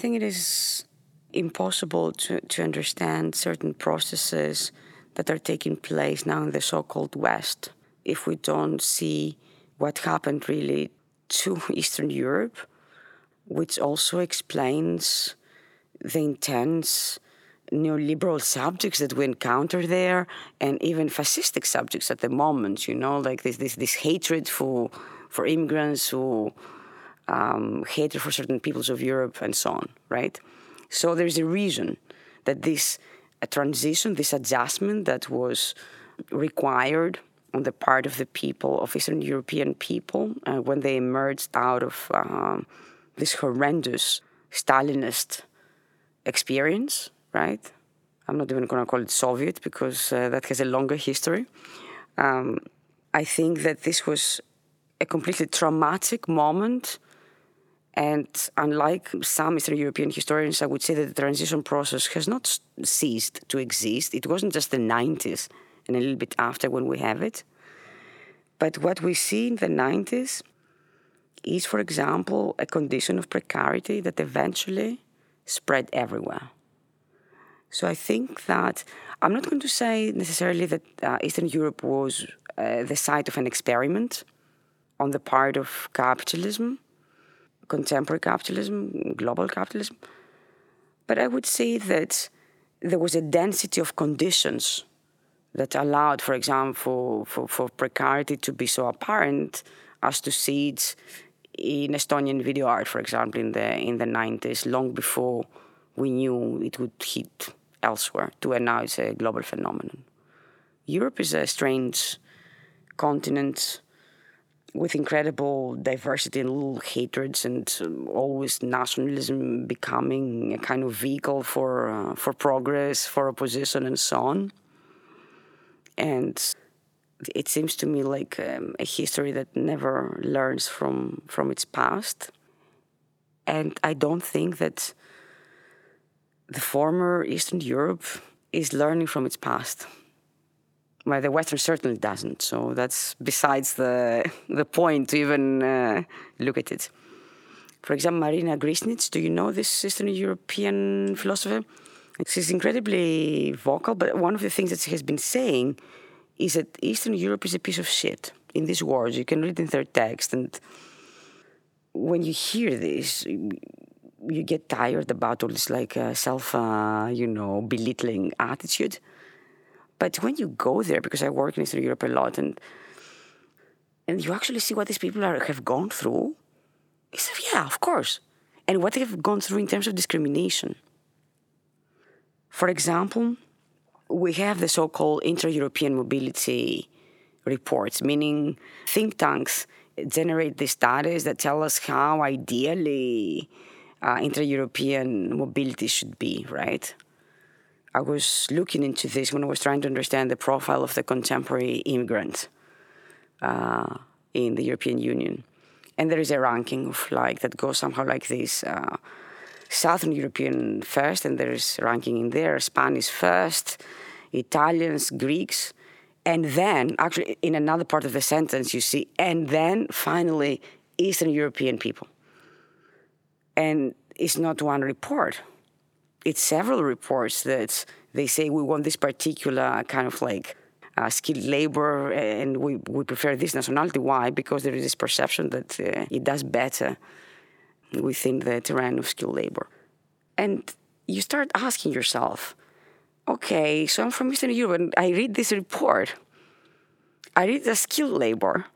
think it is impossible to, to understand certain processes that are taking place now in the so called West if we don't see what happened really to Eastern Europe, which also explains the intense neoliberal subjects that we encounter there and even fascistic subjects at the moment, you know, like this, this, this hatred for, for immigrants, who um, hatred for certain peoples of Europe and so on, right? So there's a reason that this a transition, this adjustment that was required on the part of the people, of Eastern European people, uh, when they emerged out of uh, this horrendous Stalinist experience, right? I'm not even going to call it Soviet because uh, that has a longer history. Um, I think that this was a completely traumatic moment and unlike some Eastern European historians, I would say that the transition process has not ceased to exist. It wasn't just the 90s and a little bit after when we have it. But what we see in the 90s is, for example, a condition of precarity that eventually spread everywhere. So I think that I'm not going to say necessarily that uh, Eastern Europe was uh, the site of an experiment on the part of capitalism contemporary capitalism, global capitalism. But I would say that there was a density of conditions that allowed, for example, for, for precarity to be so apparent as to see it in Estonian video art, for example, in the in the 90s, long before we knew it would hit elsewhere. To and now it's a global phenomenon. Europe is a strange continent with incredible diversity and little hatreds and um, always nationalism becoming a kind of vehicle for uh, for progress, for opposition, and so on. And it seems to me like um, a history that never learns from from its past. And I don't think that the former Eastern Europe is learning from its past. Well, the Western certainly doesn't. So that's besides the the point to even uh, look at it. For example, Marina Gržinić, do you know this Eastern European philosopher? She's incredibly vocal, but one of the things that she has been saying is that Eastern Europe is a piece of shit. In these words, you can read in their text, and when you hear this, you get tired about all this like uh, self, uh, you know, belittling attitude. But when you go there, because I work in Eastern Europe a lot, and and you actually see what these people are, have gone through, it's yeah, of course, and what they have gone through in terms of discrimination. For example, we have the so-called inter-European mobility reports, meaning think tanks generate these studies that tell us how ideally uh, inter-European mobility should be, right? I was looking into this when I was trying to understand the profile of the contemporary immigrant uh, in the European Union. And there is a ranking of like that goes somehow like this: uh, Southern European first, and there is ranking in there: Spanish first, Italians, Greeks, and then actually in another part of the sentence you see, and then finally Eastern European people. And it's not one report it's several reports that they say we want this particular kind of like uh, skilled labor and we, we prefer this nationality. Why? Because there is this perception that uh, it does better within the terrain of skilled labor. And you start asking yourself, okay, so I'm from Eastern Europe and I read this report. I read the skilled labor.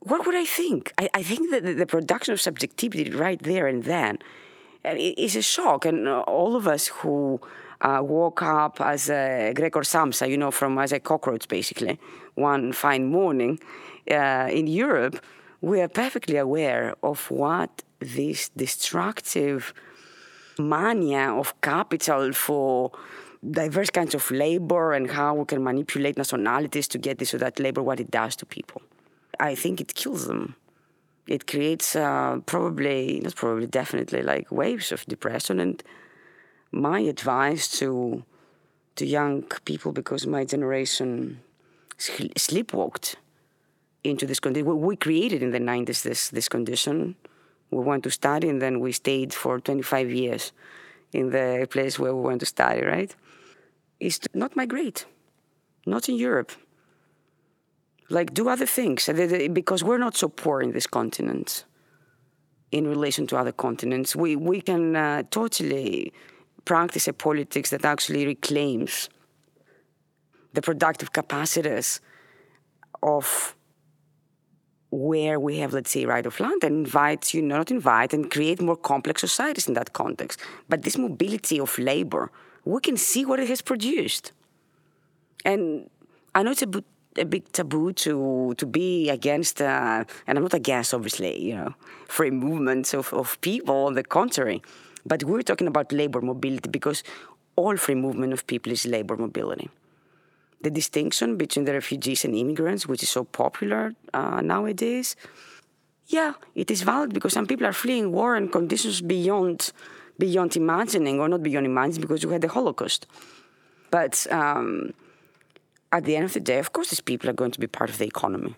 What would I think? I, I think that the production of subjectivity right there and then it's a shock. And uh, all of us who uh, woke up as a Gregor Samsa, you know, from as a cockroach basically, one fine morning uh, in Europe, we are perfectly aware of what this destructive mania of capital for diverse kinds of labor and how we can manipulate nationalities to get this or that labor, what it does to people. I think it kills them it creates uh, probably not probably definitely like waves of depression and my advice to to young people because my generation sleepwalked into this condition we created in the 90s this this condition We went to study and then we stayed for 25 years in the place where we went to study, right? Is not migrate, not in Europe. Like, do other things because we're not so poor in this continent in relation to other continents. We, we can uh, totally practice a politics that actually reclaims the productive capacities of where we have, let's say, right of land and invite, you know, not invite and create more complex societies in that context. But this mobility of labor, we can see what it has produced. And I know it's a, a big taboo to to be against, uh, and I'm not against, obviously, you know, free movements of, of people, on the contrary. But we're talking about labor mobility because all free movement of people is labor mobility the distinction between the refugees and immigrants, which is so popular uh, nowadays, yeah, it is valid because some people are fleeing war and conditions beyond beyond imagining, or not beyond imagining, because we had the Holocaust. But um, at the end of the day, of course, these people are going to be part of the economy.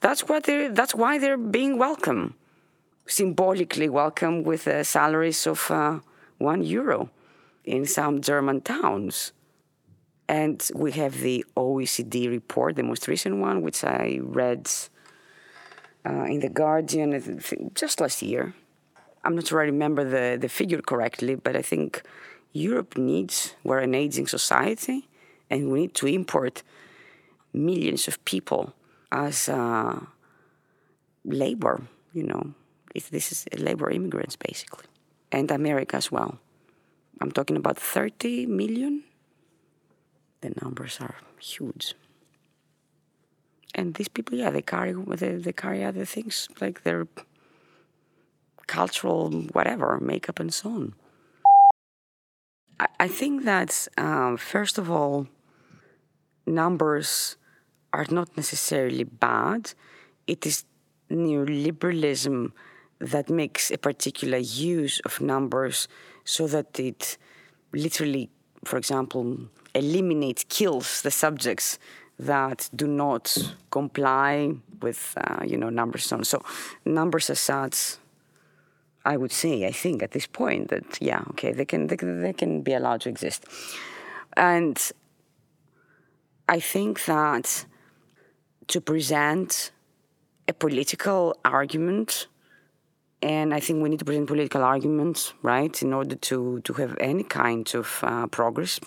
That's what they're, That's why they're being welcome, symbolically welcome with uh, salaries of uh, one euro in some German towns. And we have the OECD report, the most recent one, which I read uh, in The Guardian just last year. I'm not sure I remember the, the figure correctly, but I think Europe needs, we're an aging society, and we need to import millions of people as uh, labor, you know. If this is labor immigrants, basically, and America as well. I'm talking about 30 million the numbers are huge. And these people, yeah, they carry they, they carry other things like their cultural whatever, makeup and so on. I, I think that um, first of all, numbers are not necessarily bad. It is neoliberalism that makes a particular use of numbers so that it literally, for example, eliminates, kills the subjects that do not comply with, uh, you know, numbers. So, so numbers as such, I would say, I think at this point that yeah, okay, they can they, they can be allowed to exist, and I think that to present a political argument and I think we need to present political arguments, right, in order to, to have any kind of uh, progress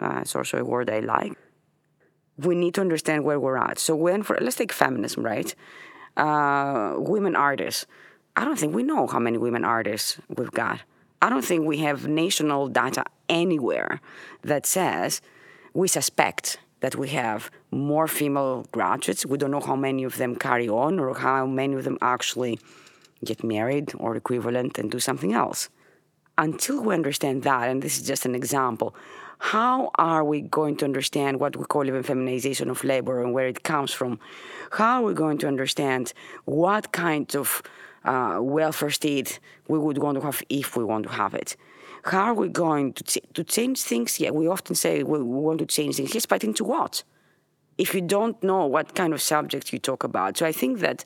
uh, it's also a word I like. We need to understand where we're at. So when, for let's take feminism, right? Uh, women artists. I don't think we know how many women artists we've got. I don't think we have national data anywhere that says we suspect that we have more female graduates. We don't know how many of them carry on or how many of them actually get married or equivalent and do something else. Until we understand that, and this is just an example, how are we going to understand what we call even feminization of labor and where it comes from? How are we going to understand what kind of uh, welfare state we would want to have if we want to have it? How are we going to, ch- to change things? Yeah, we often say we, want to change things. Yes, but into what? If you don't know what kind of subjects you talk about. So I think that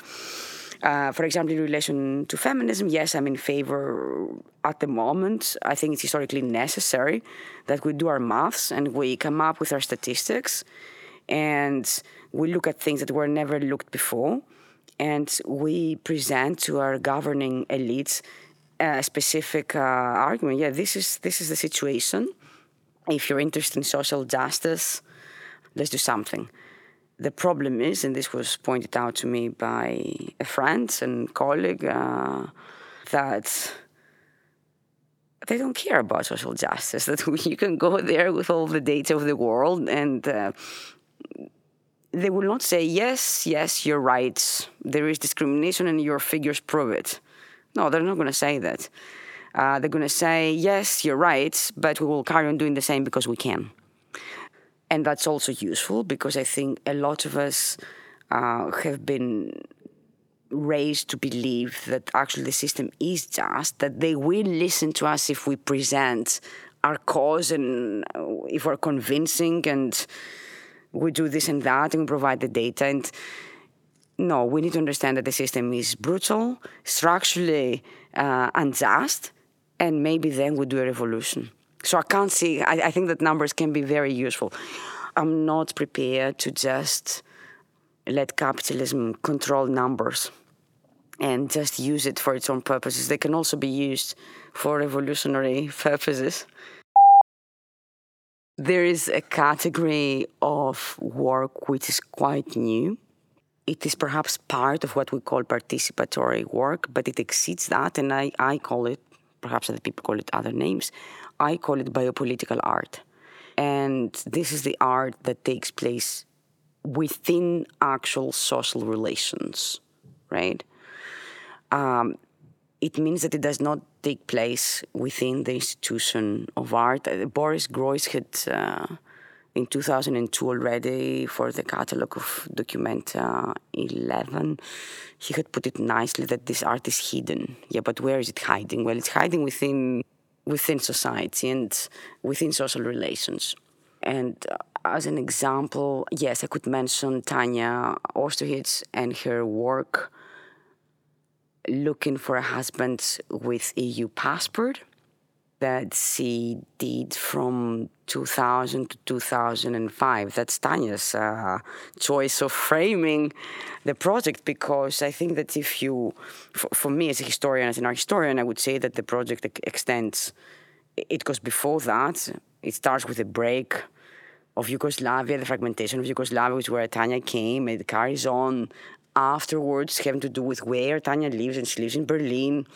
uh, for example, in relation to feminism, yes, I'm in favor at the moment. I think it's historically necessary that we do our maths and we come up with our statistics and we look at things that were never looked before and we present to our governing elites a specific uh, argument. Yeah, this is this is the situation. If you're interested in social justice, let's do something. The problem is, and this was pointed out to me by a friend and colleague, uh, that they don't care about social justice. That you can go there with all the data of the world and uh, they will not say, yes, yes, you're right. There is discrimination and your figures prove it. No, they're not going to say that. Uh, they're going to say, yes, you're right, but we will carry on doing the same because we can. And that's also useful because I think a lot of us uh, have been raised to believe that actually the system is just, that they will listen to us if we present our cause and uh, if we're convincing and we do this and that and provide the data. And no, we need to understand that the system is brutal, structurally uh, unjust, and maybe then we do a revolution. So I can't see, I, I think that numbers can be very useful. I'm not prepared to just let capitalism control numbers and just use it for its own purposes. They can also be used for revolutionary purposes. There is a category of work which is quite new. It is perhaps part of what we call participatory work, but it exceeds that, and I, I call it, perhaps other people call it other names, I call it biopolitical art. And this is the art that takes place within actual social relations, right? Um, it means that it does not take place within the institution of art. Uh, Boris Groys had uh, in 2002 already for the catalog of Documenta 11, he had put it nicely that this art is hidden. Yeah, but where is it hiding? Well, it's hiding within within society and within social relations. And uh, as an example, yes, I could mention Tanja Ostojić and her work looking for a husband with EU passport that she did from 2000 to 2005. That's Tanja's uh, choice of framing the project because I think that if you, for, for, me as a historian, as an art historian, I would say that the project extends, it goes before that. It starts with a break of Yugoslavia, the fragmentation of Yugoslavia, which is where Tanja came. It carries on afterwards, having to do with where Tanja lives, and she lives in Berlin,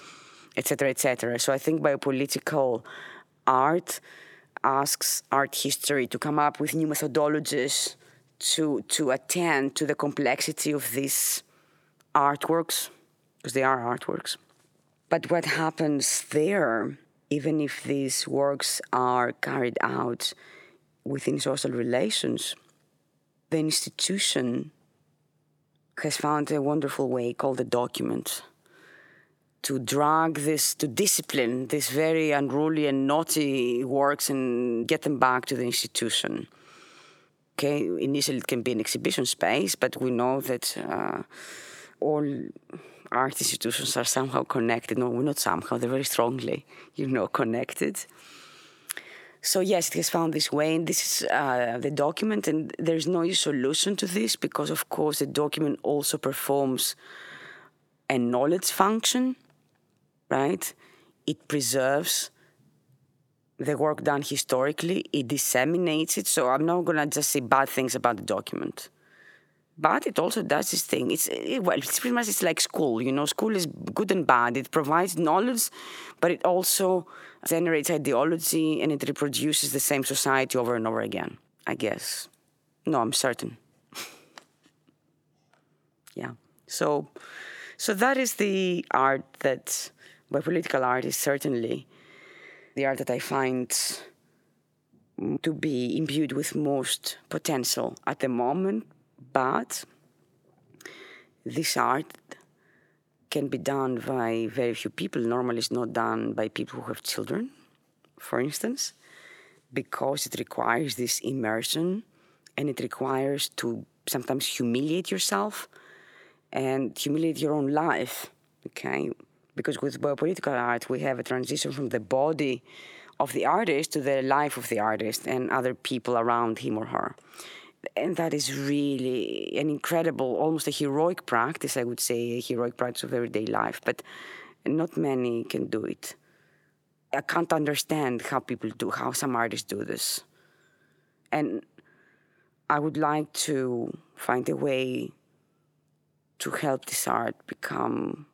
etc., etc. So I think biopolitical art asks art history to come up with new methodologies to to attend to the complexity of these artworks, because they are artworks. But what happens there, even if these works are carried out within social relations, the institution has found a wonderful way called the document to drag this, to discipline these very unruly and naughty works and get them back to the institution. Okay, initially it can be an exhibition space, but we know that uh, all art institutions are somehow connected. No, we're not somehow, they're very strongly, you know, connected. So yes, it has found this way, and this is uh, the document, and there's no solution to this because, of course, the document also performs a knowledge function, right? It preserves the work done historically, it disseminates it. So I'm not gonna just say bad things about the document but it also does this thing. It's it, well, it's pretty much it's like school. You know, school is good and bad. It provides knowledge, but it also generates ideology and it reproduces the same society over and over again. I guess. No, I'm certain. yeah. So, so that is the art that, biopolitical art is certainly the art that I find to be imbued with most potential at the moment but this art can be done by very few people. Normally, it's not done by people who have children, for instance, because it requires this immersion and it requires to sometimes humiliate yourself and humiliate your own life. Okay, because with biopolitical art, we have a transition from the body of the artist to the life of the artist and other people around him or her and that is really an incredible, almost a heroic practice, I would say, a heroic practice of everyday life. But not many can do it. I can't understand how people do, how some artists do this. And I would like to find a way to help this art become,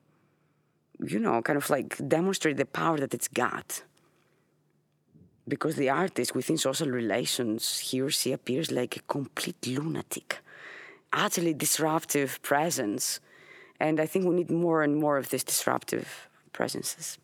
you know, kind of like demonstrate the power that it's got because the artist within social relations, he or she appears like a complete lunatic, utterly disruptive presence. And I think we need more and more of these disruptive presences.